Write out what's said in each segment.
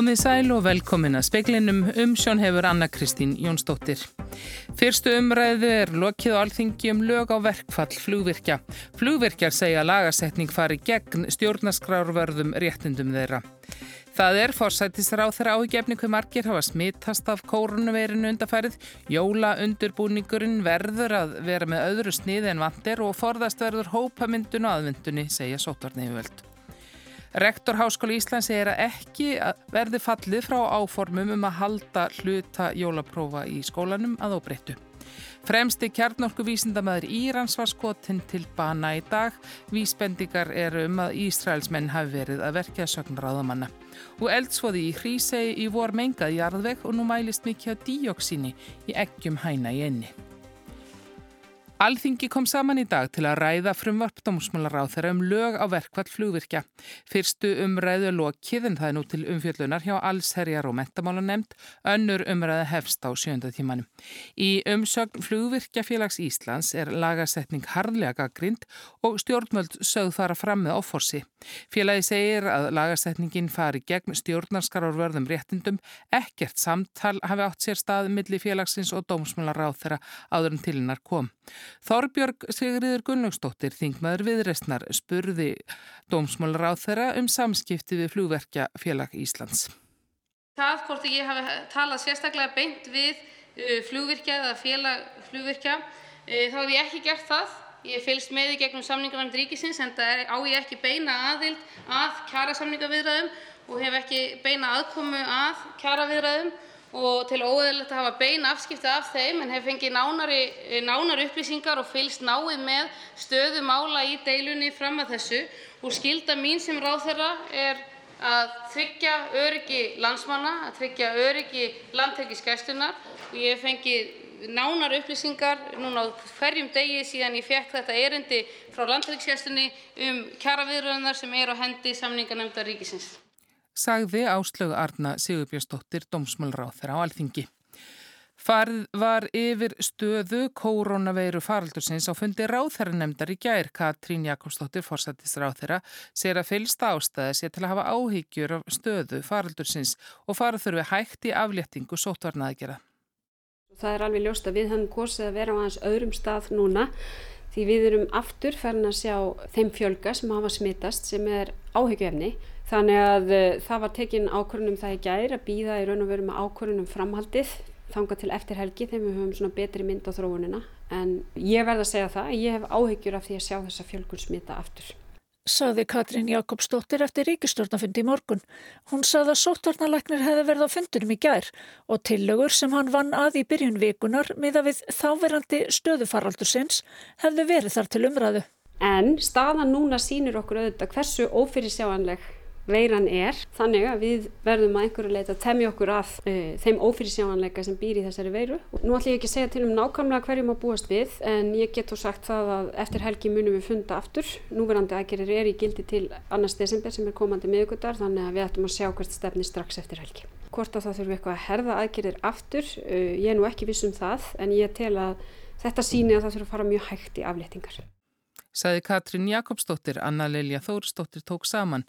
Komið sæl og velkomin að speklinum um sjón hefur Anna Kristín Jónsdóttir. Fyrstu umræðu er lokið á alþingi um lög á verkfall flugvirkja. Flugvirkjar segja lagasetning fari gegn stjórnaskrárverðum réttindum þeirra. Það er fórsættisráð þeirra ágefni hver margir hafa smittast af kórunverinu undarfærið. Jóla undurbúningurinn verður að vera með öðru sniði en vandir og forðast verður hópamyndun og aðvindunni, segja sótvarni yfirvöld. Rektor Háskóli Íslands segir að ekki verði fallið frá áformum um að halda hluta jólaprófa í skólanum að óbreyttu. Fremsti kjarnorku vísindamæður Írans var skotinn til bana í dag. Vísbendingar eru um að Ísraelsmenn hafi verið að verkja sögnráðamanna. Og eldsvoði í hrísegi í vor mengað jarðveg og nú mælist mikið á díoksíni í eggjum hæna í enni. Alþingi kom saman í dag til að ræða frumvarp dómsmálaráð þeirra um lög á verkvall flugvirkja. Fyrstu umræðu lokið en það er nú til umfjöllunar hjá allsherjar og mentamálanemnd, önnur umræðu hefst á sjönda tímanum. Í umsögn flugvirkjafélags Íslands er lagasetning harðlega gaggrind og stjórnmöld sögð fara fram með áforsi. Félagi segir að lagasetningin fari gegn stjórnarskararverðum réttindum, ekkert samtal hafi átt sér stað millir félagsins og dómsmálaráð þeirra áður en tilinnar kom. Þorbjörg Sigriður Gunnlaugstóttir, þingmaður viðrestnar, spurði dómsmálur á þeirra um samskipti við flugverkja félag Íslands. Það hvort ég hafi talað sérstaklega beint við uh, flugvirkja eða félag flugvirkja, uh, þá hef ég ekki gert það. Ég fylgst með í gegnum samningarnæmt ríkisins en það á ég ekki beina aðild að kjara samningaviðræðum og hef ekki beina aðkomu að kjara viðræðum og til óeðlilegt að hafa bein afskipti af þeim en hef fengið nánari, nánari upplýsingar og fylgst náið með stöðu mála í deilunni fram að þessu. Og skilda mín sem ráðherra er að tryggja öryggi landsmanna, að tryggja öryggi landhelgisgæslunar og ég hef fengið nánar upplýsingar núna á hverjum degi síðan ég fekk þetta erindi frá landhelgisgæslunni um kjaraviðræðunar sem er á hendi samningarnefndar ríkisins sagði Áslögu Arna Sigurbjörnsdóttir dómsmálráð þeirra á alþingi. Farð var yfir stöðu koronaveiru faraldursins á fundi ráðherranemdar í gær. Katrín Jakobsdóttir, forsættis ráðherra, sér að fylsta ástæði sé til að hafa áhyggjur af stöðu faraldursins og fara þurfi hægt í afléttingu sótvarnaðgjara. Það er alveg ljóst að við hann kosið að vera á hans öðrum stað núna því við erum aftur farin að sjá þeim fjölga sem hafa smittast sem er áhyggjöfni Þannig að uh, það var tekin ákvörðunum það í gæri að býða í raun og veru með ákvörðunum framhaldið þanga til eftir helgi þegar við höfum svona betri mynd á þróunina en ég verð að segja það, ég hef áhyggjur af því að sjá þessa fjölgun smita aftur. Saði Katrín Jakobsdóttir eftir ríkistjórnafundi í morgun. Hún saði að sóttvarnalæknir hefði verið á fundunum í gær og tillögur sem hann vann að í byrjun vikunar miða við þáverandi stöðufaraldursins hefði verið þar til umræðu. En staðan núna sínir okkur auðvitað hversu ófyrirsjáanleg veiran er þannig að við verðum að einhverju leita að temja okkur að uh, þeim ófyrirsjáanleika sem býr í þessari veiru. Nú ætlum ég ekki að segja til um nákvæmlega hverjum að búast við en ég get þú sagt það að eftir helgi munum við funda aftur. Núverandi aðgerir er í gildi til annars desember sem er komandi miðugundar þannig að við ættum að sjá hvert stefni strax eftir helgi. Hvort að það þurfum eitthvað að herða aðgerir aftur, uh, ég er nú ekki viss um það en ég tel að þetta síni að það þurfum að fara mjög hægt í afléttingar. Saði Katrín Jakobsdóttir, Anna Lilja Þórsdóttir tók saman.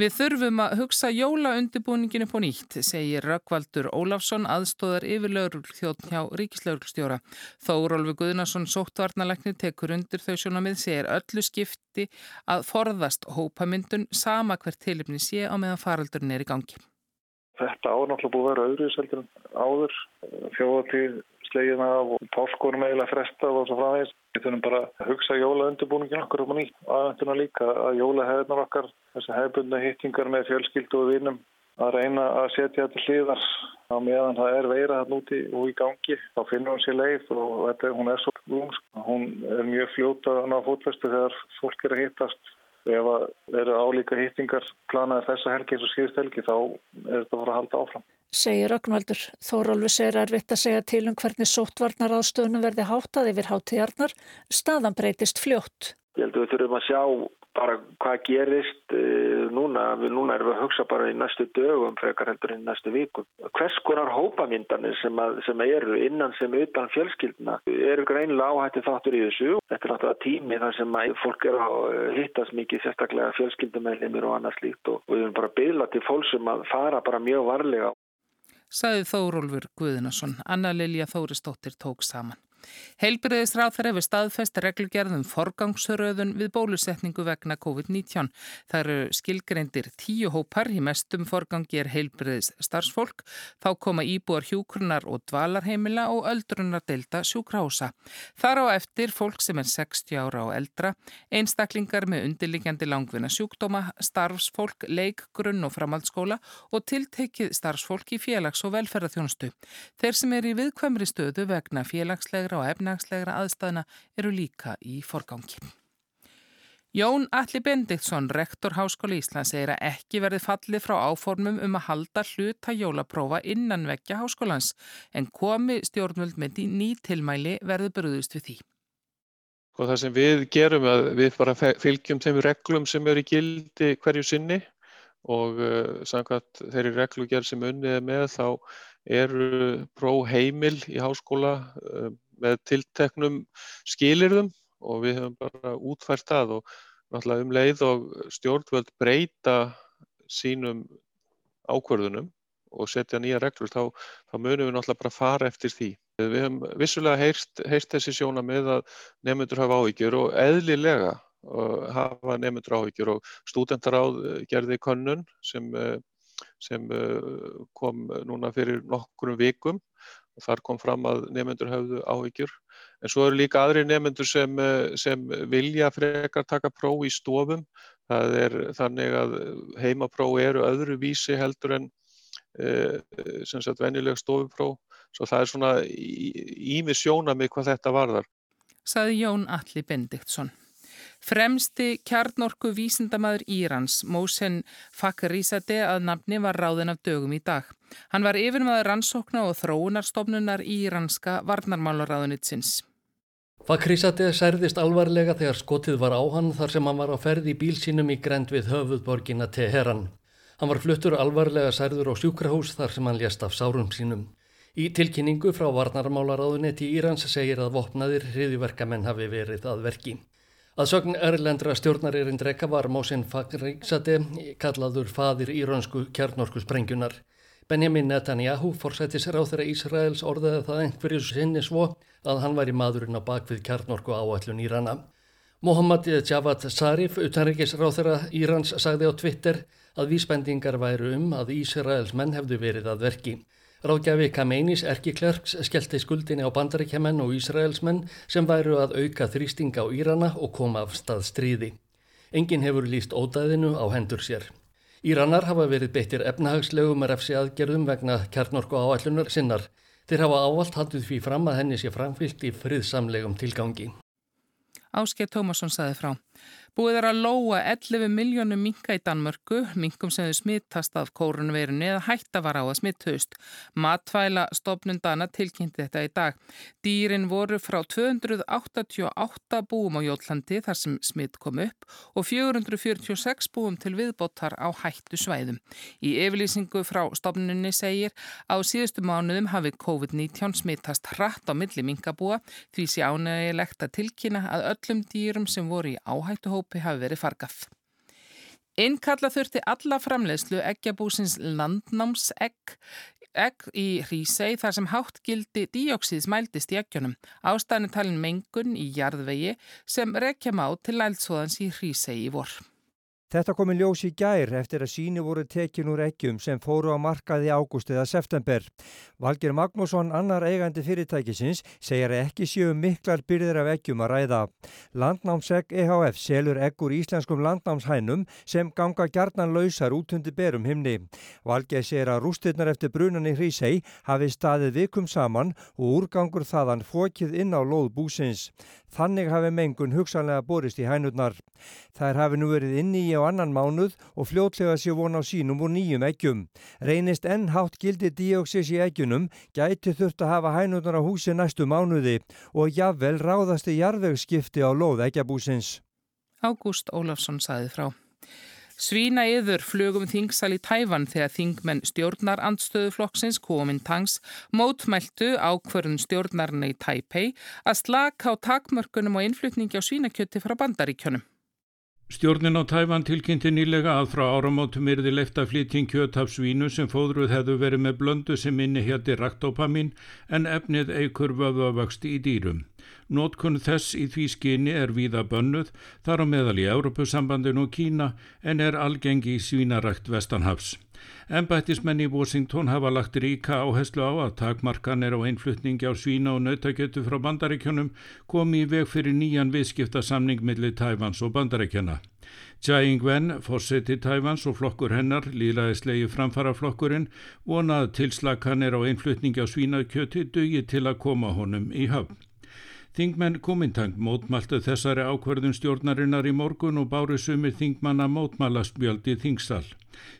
Við þurfum að hugsa jólaundibúninginu på nýtt, segir Rökkvaldur Ólafsson, aðstóðar yfirlaugur þjótt hjá Ríkislauglstjóra. Þórólfi Guðnarsson, sóttvarnalekni, tekur undir þau sjónamið, segir öllu skipti að forðast hópamyndun sama hvert tilipni sé á meðan faraldurinn er í gangi. Þetta ánáttúrulega búið að vera öðru seldur áður, fjóðatíð slegin af og páskonum eiginlega frestað og svo framvegist. Við þurfum bara að hugsa jólaundubúningin okkur um að nýtt aðvenduna líka að jólahefðunar okkar, þessi hefðbundna hittingar með fjölskyldu og vinum að reyna að setja þetta hlýðar á meðan það er veira þarna úti og í gangi. Þá finnur hún sér leið og þetta, hún er svo lúmsk. Hún er mjög fljóta ná fótvestu þegar fólk er að hittast. Ef það eru álíka hittingar planaði þessa helgi eins og síðust helgi þá er þetta að fara að halda áfram segir Ragnvaldur. Þórólfi segir að er vitt að segja til um hvernig sóttvarnar aðstöðunum verði hátað yfir hátíðarnar, staðan breytist fljótt. Ég held að við þurfum að sjá bara hvað gerist uh, núna, við núna erum við að hugsa bara í næstu dögum frekar heldur í næstu vikum. Hvers konar hópamyndanir sem, að, sem eru innan sem utan fjölskylduna eru greinilega áhætti þáttur í þessu. Þetta er náttúrulega tími þar sem fólk er að hittast mikið sérstaklega fjölskyldumælimir og annað slíkt og við erum bara byggla til fólk sem að fara bara mjög varlega. Saði Þórólfur Guðinason, Anna Lilja Þóristóttir tók saman. Heilbyrðisráð þar hefur staðfest reglugerðum forgangsröðun við bólusetningu vegna COVID-19. Það eru skilgreindir tíu hópar, í mestum forgangi er heilbyrðis starfsfólk, þá koma íbúar hjúkrunar og dvalarheimila og öldrunar delta sjúkrása. Þar á eftir fólk sem er 60 ára og eldra, einstaklingar með undirliggjandi langvinna sjúkdóma, starfsfólk, leik, grunn og framhaldsskóla og tiltekið starfsfólk í félags- og velferðarþjónustu. Þeir sem er í viðkvæmri stöðu vegna félagslegra og efnagslegra aðstæðina eru líka í forgangi. Jón Alli Bendiktsson, rektor Háskóli Íslands, segir að ekki verði fallið frá áformum um að halda hluta jólaprófa innan vekja háskólans en komi stjórnvöld með nýtilmæli verði bröðust við því. Og það sem við gerum er að við bara fylgjum þeim reglum sem eru í gildi hverju sinni og uh, samkvæmt þeirri reglugjörð sem unnið með þá eru próheimil í háskóla uh, með tilteknum skilirðum og við hefum bara útfært það og náttúrulega um leið og stjórnvöld breyta sínum ákvörðunum og setja nýja reglur þá, þá munum við náttúrulega bara fara eftir því. Við hefum vissulega heyrst, heyrst þessi sjóna með að nefnundur hafa áhyggjur og eðlilega uh, hafa nefnundur áhyggjur og stúdendaráð gerði könnun sem, uh, sem uh, kom núna fyrir nokkrum vikum þar kom fram að nefnendur höfðu áhyggjur. En svo eru líka aðri nefnendur sem, sem vilja frekar taka próf í stofum. Það er þannig að heimapróf eru öðru vísi heldur en e, sem sagt venjuleg stofupróf. Svo það er svona ími sjóna með hvað þetta varðar. Saði Jón Alli Bendiktsson. Fremsti kjarnorku vísindamaður Írans, Mohsen Fakhrizadeh að nafni var ráðin af dögum í dag. Hann var yfirmaður rannsókna og þróunarstofnunar íranska varnarmálaráðunitsins. Fakhrizadeh særðist alvarlega þegar skotið var á hann þar sem hann var á ferði í bíl sínum í grend við höfuðborgina Teheran. Hann var fluttur alvarlega særður á sjúkrahús þar sem hann lést af sárum sínum. Í tilkynningu frá varnarmálaráðunetti Írans segir að vopnaðir hriðiverkamenn hafi verið að verki. Að sögn erlendra stjórnaririnn drekka var Mósin Fakhrizadeh kallaður fadir írönsku kjarnorku sprengunar. Benjamin Netanyahu, forsættis ráþæra Ísraels, orðaði það einhverju sinni svo að hann væri maðurinn á bakvið kjarnorku áætlun Írana. Mohammad Javad Zarif, utanrikis ráþæra Írans, sagði á Twitter að vísbendingar væru um að Ísraels menn hefðu verið að verki. Ráðgjafi Kameinis erki klerks skellti skuldinni á bandaríkjaman og Ísraelsmenn sem væru að auka þrýsting á Írana og koma af stað stríði. Engin hefur líst ódæðinu á hendur sér. Íranar hafa verið beittir efnahagslegum refsi aðgerðum vegna kjarnorku áallunar sinnar. Þeir hafa ávalt haldið því fram að henni sé framfyllt í friðsamlegum tilgangi. Ásker Tómasson saði frá. Búið er að lóa 11 miljónum minka í Danmörku, minkum sem þau smittast af kórunveirinu eða hætta var á að smitthust. Matvæla stopnum Dana tilkynnti þetta í dag. Dýrin voru frá 288 búum á Jólandi þar sem smitt kom upp og 446 búum til viðbóttar á hættu svæðum. Í yfirlýsingu frá stopnunni segir á síðustu mánuðum hafi COVID-19 smittast hratt á milli minkabúa því sé ánægilegt að tilkynna að öllum dýrum sem voru í áhættu hópi hafi verið fargað. Innkalla þurfti alla framleiðslu eggjabúsins landnámsegg egg í Hrísei þar sem hátt gildi díóksíðs mældist í eggjunum. Ástæðinu talin mengun í jarðvegi sem rekja má til læltsóðans í Hrísei í vor. Þetta komi ljós í gær eftir að síni voru tekin úr eggjum sem fóru á markaði ágúst eða september. Valgir Magnússon, annar eigandi fyrirtækisins, segir að ekki séu miklar byrðir af eggjum að ræða. Landnámsegg EHF selur eggur íslenskum landnámshænum sem ganga gjarnan lausar út undir berum himni. Valgir segir að rústirnar eftir brunan í Hrísei hafi staðið vikum saman og úrgangur þaðan fókið inn á lóð búsins. Þannig hafi mengun hugsanlega borist í hænurnar. Þær hafi nú verið inni í á annan mánuð og fljótlega sé von á sínum úr nýjum eggjum. Reynist enn hátt gildi díóksis í eggjunum gæti þurft að hafa hænurnar á húsi næstu mánuði og jafnvel ráðasti jarðvegsskipti á lóð eggjabúsins. Ágúst Ólafsson saði frá. Svína yður flugum þingsal í Tæfan þegar þingmenn stjórnar andstöðuflokksins Kuomintangs mótmæltu ákverðun stjórnarna í Taipei að slaka á takmörkunum og innflutningi á svínakjötti frá bandaríkjönum. Stjórnin á Tæfan tilkynnti nýlega að frá áramótum yrði leifta flytting kjött af svínu sem fóðruð hefðu verið með blöndu sem inni hétti raktópamin en efnið eikur vöðavöxt í dýrum. Nótkunn þess í því skinni er víða bönnuð þar á meðal í Európusambandinu og Kína en er algengi í svínarækt vestanhafs. Embættismenn í Washington hafa lagt ríka áherslu á að takmarkanir á einflutningi á svína og nautakjötu frá bandaríkjunum komi í veg fyrir nýjan viðskiptasamning millir Tævans og bandaríkjana. Tsai Ing-wen, fórseti Tævans og flokkur hennar, lílaðislegi framfaraflokkurinn, vonað tilslakanir á einflutningi á svínakjöti dugi til að koma honum í höfn. Þingmenn Komintang mótmæltu þessari ákverðun stjórnarinnar í morgun og báru sumir þingmanna mótmælastbjöldi þingsal.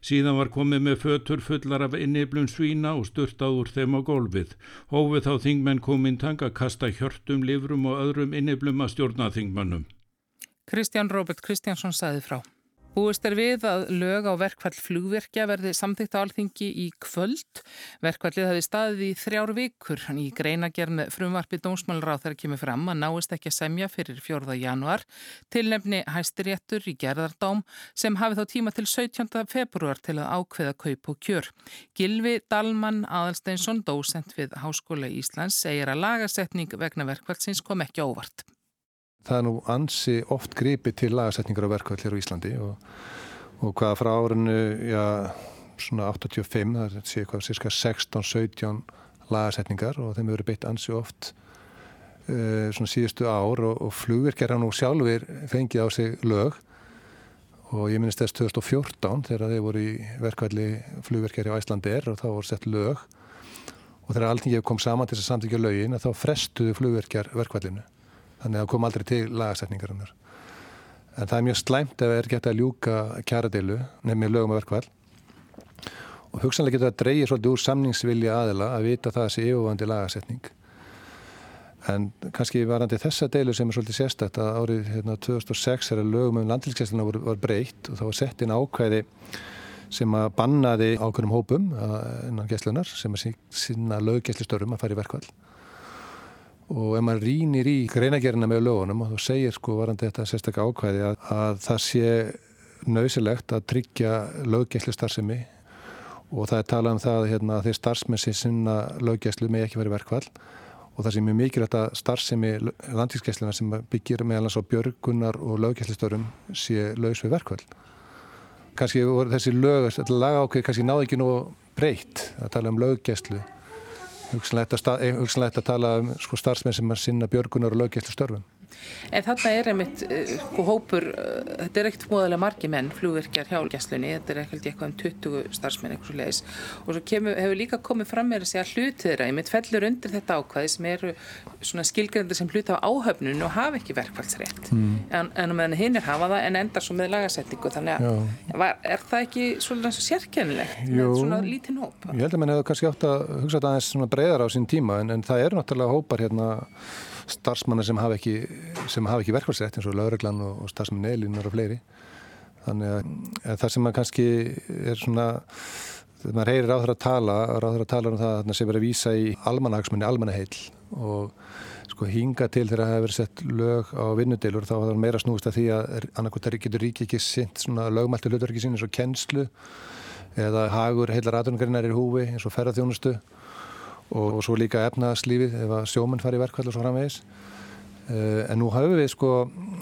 Síðan var komið með fötur fullar af inniblum svína og störtað úr þeim á gólfið. Hófið þá þingmenn Komintang að kasta hjörtum, livrum og öðrum inniblum að stjórna þingmannum. Kristján Róbert Kristjánsson saði frá. Búist er við að lög á verkvall flugverkja verði samþýtt á alþingi í kvöld. Verkvallið hafi staðið í þrjár vikur. Í greinagerð með frumvarpi dómsmálráð þegar kemur fram að náist ekki að semja fyrir 4. januar til nefni hæstiréttur í gerðardám sem hafi þá tíma til 17. februar til að ákveða kaup og kjör. Gilvi Dalman Aðalsteinsson, dósent við Háskóla Íslands, segir að lagasetning vegna verkvallsins kom ekki ávart það er nú ansi oft gripi til lagasetningar á verkvall hér á Íslandi og, og hvaða frá árinu já, svona 85 það er sér cirka 16-17 lagasetningar og þeim eru beitt ansi oft uh, svona síðustu ár og, og flugverkjar hann nú sjálfur fengið á sig lög og ég minnist þess 2014 þegar þeir voru í verkvalli flugverkjar á Æslandir og þá voru sett lög og þegar alltingið kom saman til þess að samtíkja lögin að þá frestuðu flugverkjar verkvallinu þannig að það kom aldrei til lagasetningarinnar. En það er mjög slæmt ef það er gett að ljúka kjaradeilu nefnir lögum að verkvall og hugsanlega getur það að dreyja svolítið úr samningsvilja aðila að vita það sé yfirvandi lagasetning. En kannski varandi þessa deilu sem er svolítið sérstætt að árið hérna, 2006 er að lögum um landilskessluna var, var breytt og þá var sett inn ákvæði sem að bannaði ákveðnum hópum innan gesslunar sem að sína löggesslistörum að fara í verkvall og ef maður rínir í greinagerina með lögunum og þú segir sko varandi þetta sérstaklega ákvæði að, að það sé nöysilegt að tryggja löggæslu starfsemi og það er talað um það hérna, að þeir starfsmenn sem sinna löggæslu með ekki verið verkvall og það sé mjög mikilvægt að starfsemi landíksgæsluna sem byggir meðalans á björgunar og löggæslustörum sé laus við verkvall. Kanski voru þessi lög, þetta lagákveð kannski náðu ekki nú breytt að tala um löggæslu hugsanlegt að tala um sko, starfsmenn sem er sinna björgunar og löggæslu störfum. En þarna er einmitt uh, hópur, uh, þetta er ekkert móðalega margi menn, flugverkjar hjá gæslunni, þetta er ekkert eitthvað um 20 starfsmenn eitthvað svo leiðis og svo kemur, hefur líka komið fram með að segja hluti þeirra, einmitt fellur undir þetta ákvæði sem eru svona skilgrendir sem hluti á áhöfnun og hafa ekki verkfallsrétt mm. en, en meðan hinn er hafa það en endar svo með lagasetningu þannig að var, er það ekki svona sérkennilegt með svona lítinn hóp? Ég held að mann hefur kannski átt að hugsa þetta aðeins breyðar á sín tíma en, en það er náttúrulega hópar hérna starfsmanna sem hafa ekki, ekki verkvælsrætt eins og lauruglan og, og starfsmann eilinar og fleiri. Þannig að það sem maður kannski er svona maður heyrir ráður að tala ráður að tala um það sem verður að vísa í almanahagsmunni, almanaheil og sko hinga til þegar það hefur verið sett lög á vinnudilur þá er það meira snúist að því að annarkot getur ríki ekki sint svona lögmæltu hlutverki sín eins og kennslu eða hagur heilar aðungarinnar í húfi eins og ferðarþjónustu og, og svo líka efnaðslífið ef að sjómenn fari í verkvall og svo framvegis. Uh, en nú hafum við sko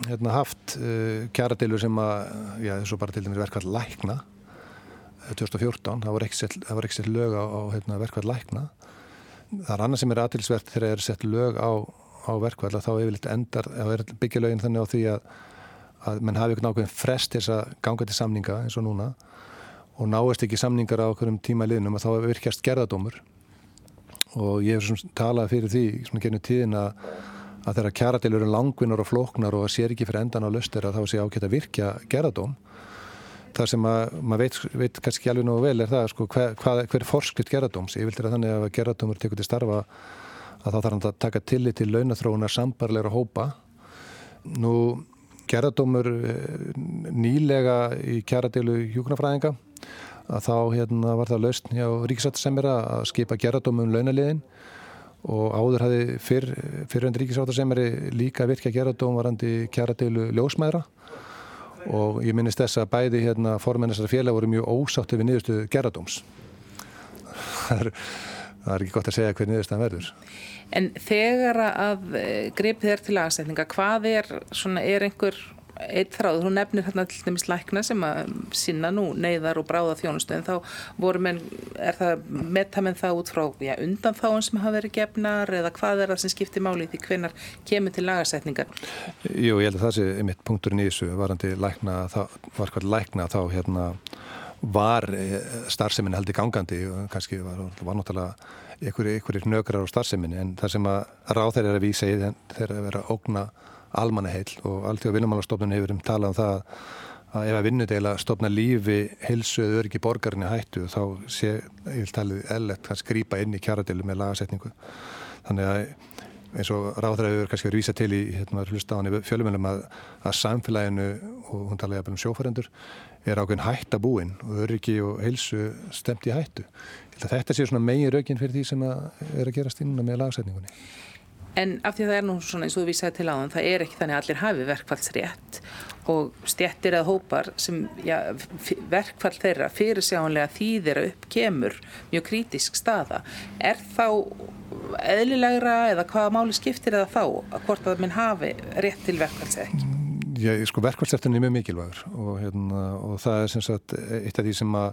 hérna, haft uh, kjaradeilur sem að já, þessu bara til dæmis verkvall lækna. 2014, það voru ekki sett lög á, á hérna, verkvall lækna. Það er annað sem er aðtilsvert þegar það er sett lög á, á verkvall og þá yfirleitt endar, byggja lögin þannig á því að, að mann hafi eitthvað nákvæmlega frest til þess að ganga til samninga eins og núna. Og náist ekki samningar á okkurum tíma liðnum að þá virkjast gerðadómur og ég hef talað fyrir því genið tíðin að, að þeirra kjaradeilur eru langvinnar og flóknar og sér ekki fyrir endan á lustir að þá sé ákveðt að virkja gerðadóm það sem að maður veit, veit kannski ekki alveg nú vel er það sko, hver, hver, hver er forskrift gerðadóms ég vildi að þannig að gerðadómur tekur til starfa að þá þarf hann að taka tillit til launathróunar sambarleira hópa. Nú gerðardómur nýlega í kjaradeilu hjúknarfræðinga að þá hérna, var það laust hjá ríkisáttarsemjara að skipa gerðardómum launaliðin og áður hafi fyrr, fyrrönd ríkisáttarsemjari líka virkja gerðardóm varandi kjaradeilu ljósmæðra og ég minnist þess að bæði hérna, formennessara félag voru mjög ósátti við niðurstu gerðardóms. Það það er ekki gott að segja hvernig niðurstaðan verður. En þegar að eh, gripið er til aðsetninga, hvað er, svona, er einhver eitt þráður, hún nefnir hérna til dæmis lækna sem að sinna nú neyðar og bráða þjónustu en þá voru menn, er það metamenn það út frá já, undan þáum sem hafa verið gefnar eða hvað er það sem skiptir máli því hvenar kemur til lagasetningar? Jú, ég held að það sé mitt punkturinn í þessu varandi lækna, það var hvað lækna þá hérna var eh, starfseminni heldur gangandi og kannski var, var náttúrulega einhverjir nökrar á starfseminni en það sem að ráð þeirra er að vísa í þeirra að vera ógna almannaheil og alltaf vinnumálastofnun hefur um talað um það að ef að vinnudeila stofna lífi heilsu eða öryggi borgarinni hættu þá sé, ég vil talið, ellett að skrýpa inn í kjaradeilu með lagasetningu þannig að eins og ráðræður kannski verið vísa til í hérna, fjölumölum að, að samfélaginu og hún talaði um sjófærendur er ákveðin hættabúin og öryggi og heilsu stemt í hættu. Þetta sé svona megin raugin fyrir því sem er að gerast inn með lagasetningunni. En af því að það er nú svona eins og þú vísaði til áðan, það er ekki þannig að allir hafi verkfallsrétt og stjettir eða hópar sem já, verkfall þeirra fyrir sjáanlega þýðir að upp kemur mjög krítisk staða. Er þá eðlilegra eða hvaða máli skiptir eða þá að hvort að minn hafi rétt til verkfalls eða ekki? Já, sko verkfallsréttin er mjög mikilvægur og, hérna, og það er sem sagt eitt af því sem að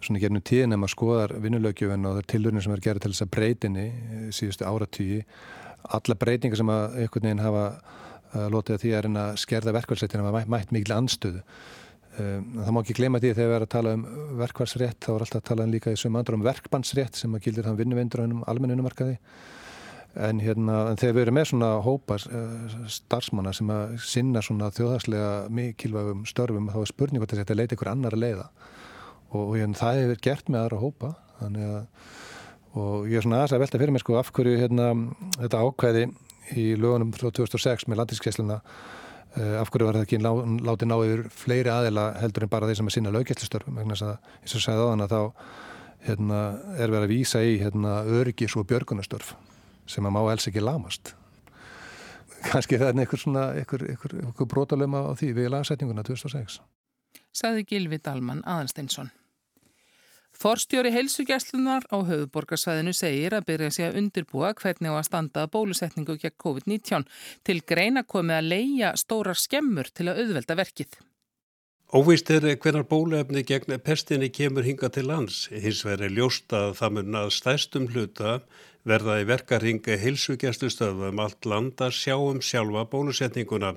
svona gerðnum tíðin ef maður skoðar vinnulögjöfin og það er tilurinn sem er gerð til þess að breytinni síðustu áratýji alla breytingar sem að einhvern veginn hafa uh, lotið að því að reyna að skerða verkvælsréttin hafa mætt, mætt mikil anstöðu. Um, það má ekki glema því þegar við erum að tala um verkvælsrétt þá er alltaf að tala um líka í sömu andra um verkbandsrétt sem að gildir þann vinnuvindur og almennunumarkaði. En, hérna, en þegar við erum með svona hópar uh, starfsmanna sem að sinna svona þjóðhagslega mikilvægum störfum þá er spurning hvort þetta leiti ykkur annar að leiða og, og hérna, það hefur gert með aðra hópa þannig að og ég er svona aðeins að velta fyrir mig sko af hverju hérna, þetta ákvæði í lögunum frá 2006 með landinskessluna eh, af hverju var þetta ekki lá, látið ná yfir fleiri aðila heldur en bara þeir sem er sinna löggjæstlistörfum eins og sagði á þann að þá hérna, er verið að vísa í hérna, öryggis og björgunastörf sem að má els ekki lamast kannski það er einhver svona einhver, einhver, einhver brotalöma á því við lagsetninguna 2006 Saði Gilvi Dalman Aðalsteinsson Forstjóri heilsugjastlunar á höfuborgarsvæðinu segir að byrja sig að undirbúa hvernig á að standa bólusetningu gegn COVID-19 til greina komið að leia stórar skemmur til að auðvelda verkið. Óvist er hvernar bóluefni gegn pestinni kemur hinga til lands. Hins vegar er ljóst að það mun að stæstum hluta verða í verkaringa heilsugjastlustöðum allt land að sjá um sjálfa bólusetninguna.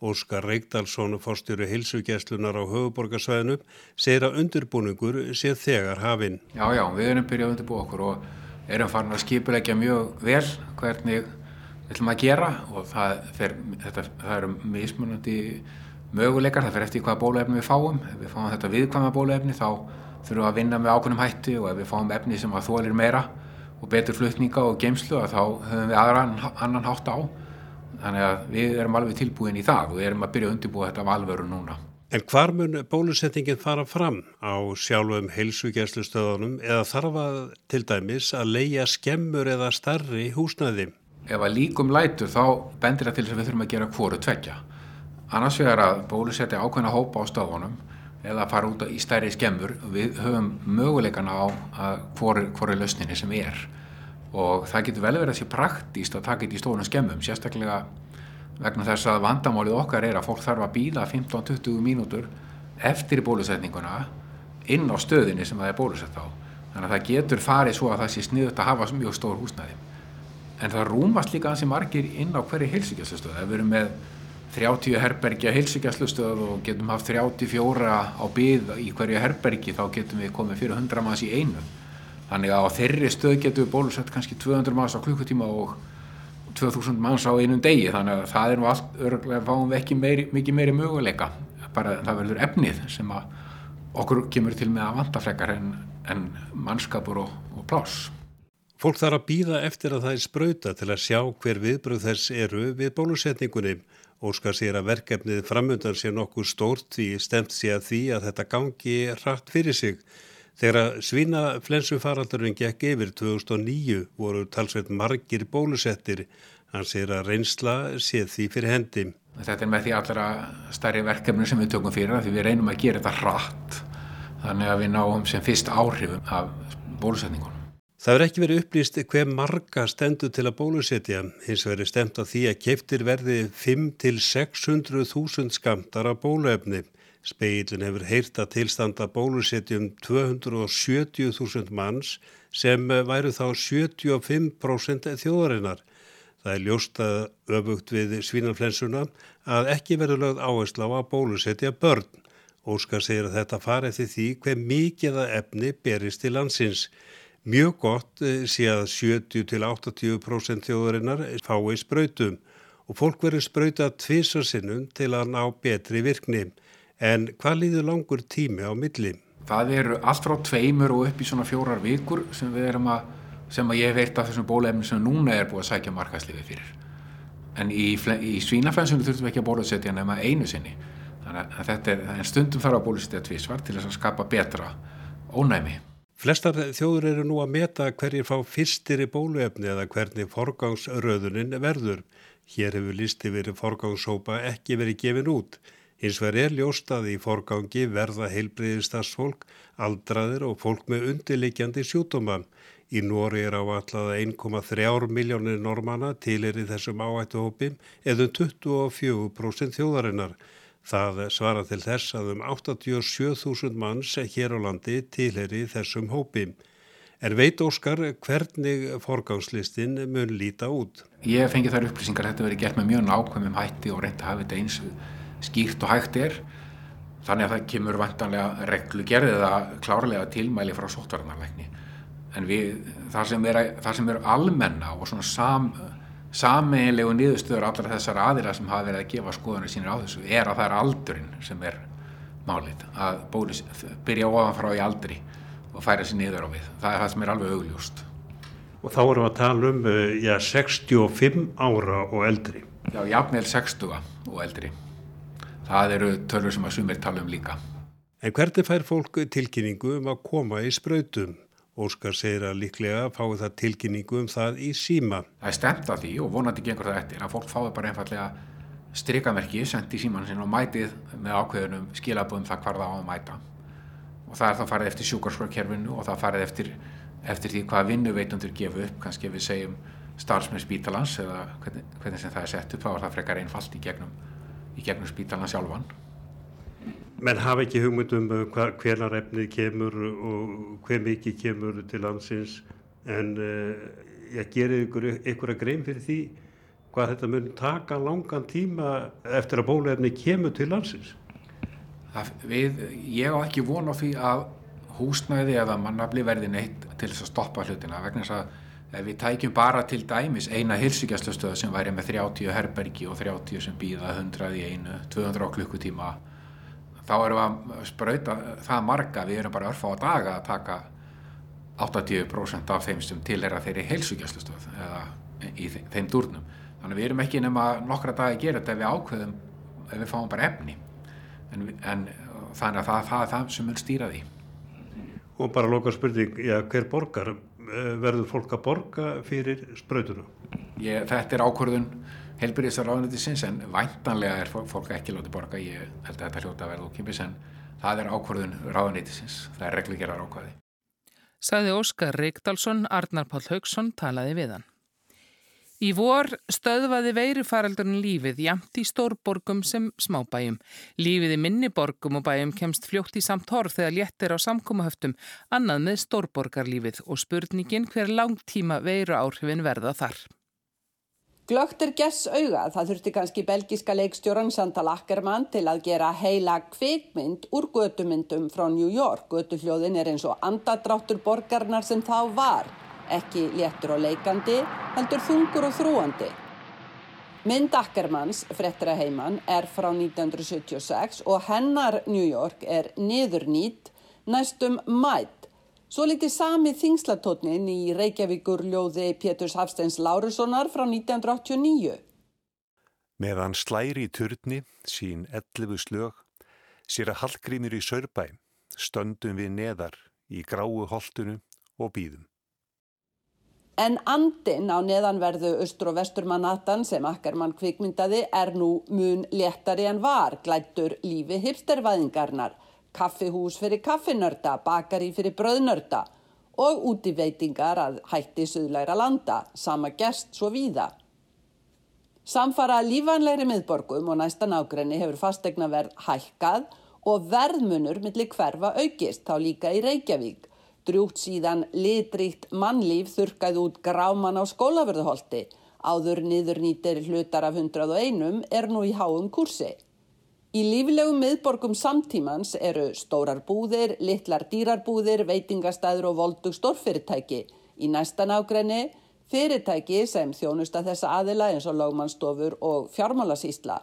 Óskar Reykdalsson, fórstjóru hilsugjæslunar á höfuborgarsvæðinu, segir að undirbúningur sé þegar hafinn. Já, já, við erum byrjað að undirbúa okkur og erum farin að skipulegja mjög vel hvernig við ætlum að gera og það, fer, þetta, það eru mismunandi möguleikar, það fer eftir hvaða bóluefni við fáum. Ef við fáum þetta viðkvæma bóluefni þá þurfum við að vinna með ákveðnum hætti og ef við fáum efni sem að þólir meira og betur flutninga og geimslu þá höfum við aðra annan hátt á þannig að við erum alveg tilbúin í það og við erum að byrja að undirbúa þetta af alvöru núna. En hvar mun bólusettingin fara fram á sjálfum heilsugjærslustöðunum eða þarf að til dæmis að leia skemmur eða starri húsnæði? Ef að líkum lætur þá bendir það til þess að við þurfum að gera hvoru tveggja. Annars vegar að bólusetja ákveðna hópa á stöðunum eða fara út í stærri skemmur við höfum möguleikana á hvoru, hvoru lausninni sem er og það getur vel verið að sé praktíst að taka þetta í stóðunum skemmum, sérstaklega vegna þess að vandamálið okkar er að fólk þarf að býða 15-20 mínútur eftir bólusetninguna inn á stöðinni sem það er bólusett á. Þannig að það getur farið svo að það sé sniðut að hafa mjög stór húsnæði. En það rúmast líka ansi margir inn á hverju heilsugjastlustöð. Við erum með 30 herbergja heilsugjastlustöð og getum haft 34 á byð í hverju herbergi þá getum við komið fyrir 100 manns í einu þannig að á þeirri stöð getur við bólusett kannski 200 manns á klukkutíma og 2000 manns á einum degi. Þannig að það er nú allt örgulega fáum við ekki meiri, mikið meiri möguleika. Bara það verður efnið sem að okkur kemur til með að vanda frekar en, en mannskapur og, og plás Fólk þarf að býða eftir að það er spröyta til að sjá hver viðbröð þess eru við bólusetningunni. Óskar sér að verkefnið framöndan sé nokkuð stórt því stemt sé að því að þetta gangi rætt fyrir sig. Þegar svínaflensufaraldurinn gekk yfir 2009 voru talsveit margir bólusettir. Hann sér að reynsla sé því fyrir hendi. Þetta er með því allra starri verkefni sem við tökum fyrir því við reynum að gera þetta rætt. Þannig að við náum sem fyrst áhrifum af bólusetningunum. Það verður ekki verið upplýst hver marga stendur til að bólusetja. Hins verður stemt á því að keiftir verði 5-600.000 skamtar af bóluefni. Speilin hefur heyrta tilstanda bólusetjum 270.000 manns sem væru þá 75% þjóðarinnar. Það er ljóst að öfugt við svínanflensuna að ekki verður lögð áherslu á að bólusetja börn. Óskar segir að þetta fari eftir því hver mikið að efni berist til landsins. Mjög gott eh, sé að 70-80% þjóðarinnar fái spröytum og fólk verður spröyta tvísarsinnum til að ná betri virkni. En hvað líður langur tími á milli? Það eru allt frá tveimur og upp í svona fjórar vikur sem við erum að, sem að ég veit af þessum bólefnum sem núna er búið að sækja markasliði fyrir. En í, í svínaflensunum þurftum við ekki að bólusetja nema einu sinni. Þannig að þetta er, en stundum þarf að bólusetja tvísvar til þess að skapa betra ónæmi. Flestar þjóður eru nú að meta hverjir fá fyrstir í bóluefni eða hvernig forgangsröðunin verður. Hér hefur listi verið forgangshópa ekki verið gefin út. Hins vegar er ljóstaði í forgangi verða heilbreyðistarsfólk, aldraðir og fólk með undirlikjandi sjútumann. Í Nóri er áallega 1,3 miljónir normanna til er í þessum áættuhópim eða 24% þjóðarinnar. Það svara til þess að um 87.000 manns hér á landi tilheri þessum hópi. Er veit Óskar hvernig forgangslistin mun líta út? Ég fengi þar upplýsingar að þetta veri gert með mjög nákvæmum hætti og reyndi að hafa þetta eins skýrt og hægt er. Þannig að það kemur vantanlega reglugerð eða klárlega tilmæli frá sótvarnarleikni. En við, það sem er, það sem er almenna og svona sam Sameinlegu niðurstöður allar þessar aðila sem hafa verið að gefa skoðunir sínir á þessu er að það er aldurinn sem er málið, að bólis, byrja ofanfrá í aldri og færa sér niður á við. Það er það sem er alveg augljóst. Og þá erum við að tala um já, 65 ára og eldri. Já, jafnveil 60 og eldri. Það eru tölur sem að sumir tala um líka. En hvernig fær fólk tilkynningu um að koma í spröytum? Óskar segir að líklega fái það tilkynningu um það í síma. Það er stemt af því og vonandi gengur það eftir að fólk fái bara einfallega strikamerki sendt í síman sin og mætið með ákveðunum skilaböðum það hvar það á að mæta. Og það er þá farið eftir sjúkarskorkerfinu og það farið eftir, eftir því hvað vinnuveitundur gefu upp, kannski ef við segjum starfsmenn spítalans eða hvernig, hvernig sem það er sett upp, þá er það frekar einfalt í gegnum, í gegnum spítalans sjálfan. Menn hafa ekki hugmyndum hvernar efnið kemur og hver mikið kemur til landsins en uh, ég gerir ykkur ykkur að grein fyrir því hvað þetta mun taka langan tíma eftir að bóluefni kemur til landsins. Það, við, Ég á ekki von á því að húsnæði eða mannabli verði neitt til þess að stoppa hlutina vegna þess að ef við tækjum bara til dæmis eina hilsugjastlustöð sem væri með 30 herbergi og 30 sem býða 100 í einu 200 klukkutíma þá erum við að spröyta það marga, við erum bara örfa á daga að taka 80% af þeim sem tilhera þeirri heilsugjastustöð eða í þeim durnum. Þannig við erum ekki nema nokkra dagi að gera þetta ef við ákveðum, ef við fáum bara efni. En, en þannig að það, það er það sem mun stýra því. Og bara loka spurning, já, hver borgar? Eh, verður fólk að borga fyrir spröytunum? Þetta er ákvörðun helbyrðisar ráðnættisins en væntanlega er fólk ekki látið borga, ég held að þetta hljóta að verða okkipis en það er ákvörðun ráðnættisins, það er reglugerar ákvæði. Saði Óskar Reykdalsson, Arnar Pál Haugsson talaði við hann. Í vor stöðvaði veirufaraldurinn lífið jamt í stórborgum sem smábæjum. Lífið í minniborgum og bæjum kemst fljótt í samt horf þegar léttir á samkómahöftum, annað með stórborgarlífið og spurningin hver langtíma veiru áhrifin verða þar. Glögt er gess auga að það þurfti kannski belgiska leikstjóran Santa Lackermann til að gera heila kvikmynd úr götumyndum frá New York. Götuhljóðin er eins og andadráttur borgarnar sem þá var, ekki léttur og leikandi, heldur þungur og þrúandi. Mynd Ackermanns, frettra heimann, er frá 1976 og hennar New York er niðurnýtt næstum mætt Svo litið sami þingslatótnin í Reykjavíkur ljóði Péturs Hafsteins Lárussonar frá 1989. Meðan slæri í turni, sín ellifu slög, sér að hallgrímir í sörbæ, stöndum við neðar í gráu holdunu og býðum. En andin á neðanverðu austur og vestur Manhattan sem Ackermann kvikmyndaði er nú mun léttari en var, glættur lífi hipstervæðingarnar, kaffihús fyrir kaffinörda, bakari fyrir bröðnörda og útiveitingar að hætti suðlæra landa, sama gerst svo víða. Samfara lífanlegri miðborgum og næsta nágrenni hefur fastegna verð hækkað og verðmunur millir hverfa aukist, þá líka í Reykjavík. Drjútt síðan litrikt mannlíf þurkaði út gráman á skólaverðuholti. Áður niður nýtir hlutar af 101 er nú í háum kursi. Í líflegum miðborgum samtímans eru stórar búðir, litlar dýrarbúðir, veitingastæður og voldug stórfyrirtæki. Í næsta nágrenni fyrirtæki sem þjónusta þessa aðila eins og lagmannstofur og fjármálasísla.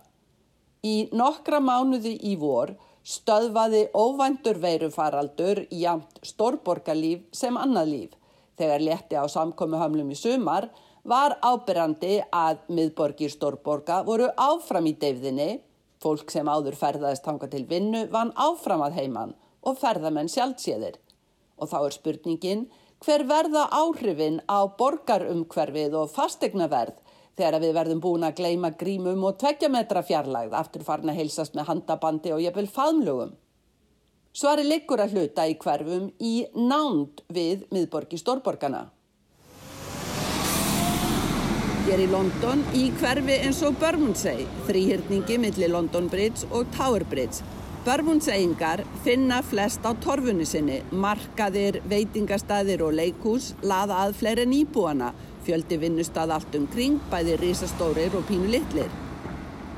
Í nokkra mánuði í vor stöðvaði óvæntur veirufaraldur jamt stórborgarlíf sem annað líf. Þegar létti á samkomi hamlum í sumar var ábyrrandi að miðborgir stórborga voru áfram í deyfðinni, fólk sem áður ferðaðist hanga til vinnu vann áfram að heiman og ferðamenn sjálfséðir. Og þá er spurningin hver verða áhrifin á borgarumhverfið og fastegnaverð þegar við verðum búin að gleima grímum og tveggja metra fjarlægð aftur farin að heilsast með handabandi og jafnvel faðmlugum. Svari liggur að hluta í hverfum í nánd við miðborgi stórborgana. Hér í London í hverfi eins og Bermondsey, þrýhyrningi millir London Bridge og Tower Bridge. Bermondseyingar finna flest á torfunni sinni, markaðir, veitingastæðir og leikús laða að fleiri nýbúana Fjöldi vinnustad allt um kring, bæði risastórir og pínu litlir.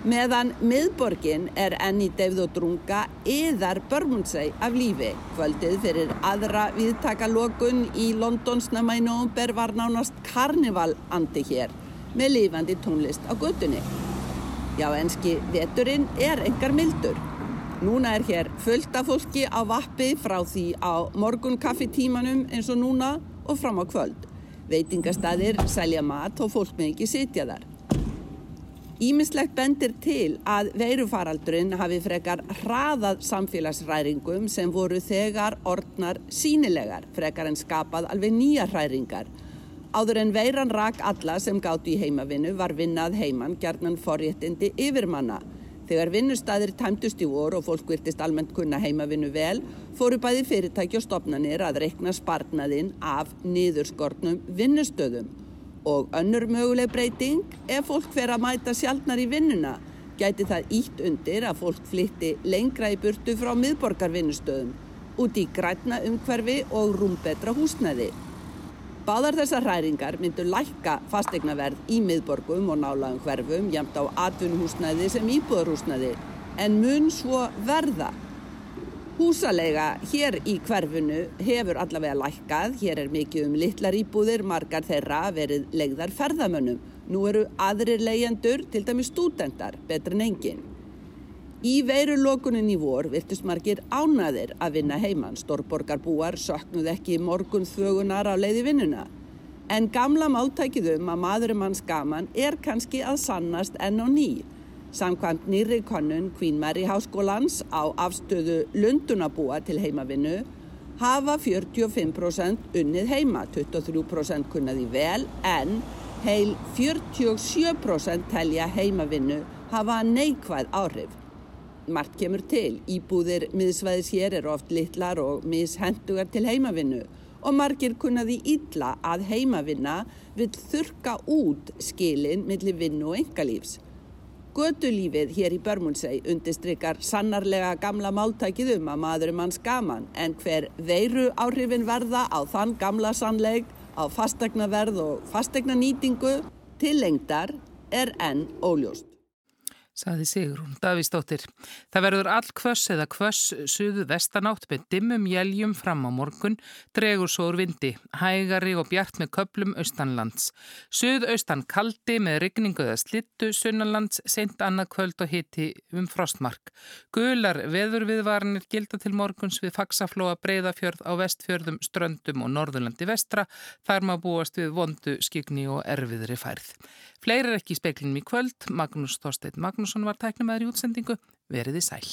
Meðan miðborgin er enn í deyfð og drunga yðar Börmundsei af lífi. Kvöldið fyrir aðra viðtakalokun í Londonsnama í nógumber var nánast karnivalandi hér með lífandi tónlist á göttunni. Já, enski veturinn er engar mildur. Núna er hér fullt af fólki á vappi frá því á morgun kaffitímanum eins og núna og fram á kvöld. Veitingastæðir selja mat og fólk með ekki sitja þar. Ímislegt bendir til að veirufaraldurinn hafi frekar hraðað samfélagsræringum sem voru þegar ordnar sínilegar, frekar en skapað alveg nýja hræringar. Áður en veiran rak alla sem gátt í heimavinnu var vinnað heiman gerðnan forréttindi yfirmanna. Þegar vinnustæðir tæmtust í vor og fólk virtist almennt kunna heimavinnu vel, fóru bæði fyrirtæki og stopnanir að rekna spartnaðinn af niðurskortnum vinnustöðum. Og önnur möguleg breyting, ef fólk fer að mæta sjálfnar í vinnuna, gæti það ítt undir að fólk flytti lengra í burtu frá miðborgarvinnustöðum, út í grætna umhverfi og rúmbetra húsnæði. Báðar þessar hræringar myndu lækka fastegnaverð í miðborgum og nálaðum hverfum jæmt á atvinnuhúsnæði sem íbúðarhúsnæði en mun svo verða. Húsalega hér í hverfunu hefur allavega lækkað, hér er mikið um litlar íbúðir, margar þeirra verið legðar ferðamönnum. Nú eru aðrir leyendur, til dæmi stúdendar, betur en enginn. Í veirulokunin í vor virtust margir ánaðir að vinna heimann. Stórborgarbúar söknuð ekki morgun þögunar á leiði vinnuna. En gamla máltækið um að maðurum hans gaman er kannski að sannast enn og ný. Samkvæmt nýri konun Queen Mary Háskólans á afstöðu Lundunabúa til heimavinnu hafa 45% unnið heima, 23% kunnaði vel en heil 47% telja heimavinnu hafa neikvæð áhrif margt kemur til. Íbúðir miðsvæðis hér eru oft litlar og mishendugar til heimavinnu og margir kunnaði ítla að heimavinna vil þurka út skilin millir vinnu og engalífs. Götulífið hér í Börmundsei undistrykar sannarlega gamla máltækið um að maðurum hans gaman en hver veiru áhrifin verða á þann gamla sannleik, á fastegnaverð og fastegnanýtingu til lengdar er enn óljóst. Saði Sigrún Davísdóttir. Það verður all kvöss eða kvöss suðu vestanátt með dimmum jæljum fram á morgun, dregur svo úr vindi, hægari og bjart með köplum austanlands. Suðaustan kaldi með rigningu eða slittu, sunnanlands, sent annað kvöld og hitti um frostmark. Gular veðurviðvarnir gilda til morguns við faksaflóa breyðafjörð á vestfjörðum, ströndum og norðurlandi vestra, þar maður búast við vondu, skigni og erfiðri færð. Fleiri er ekki í speklinum í kvöld, Magnús Þorstein Magnússon var tæknumæður í útsendingu, veriði sæl.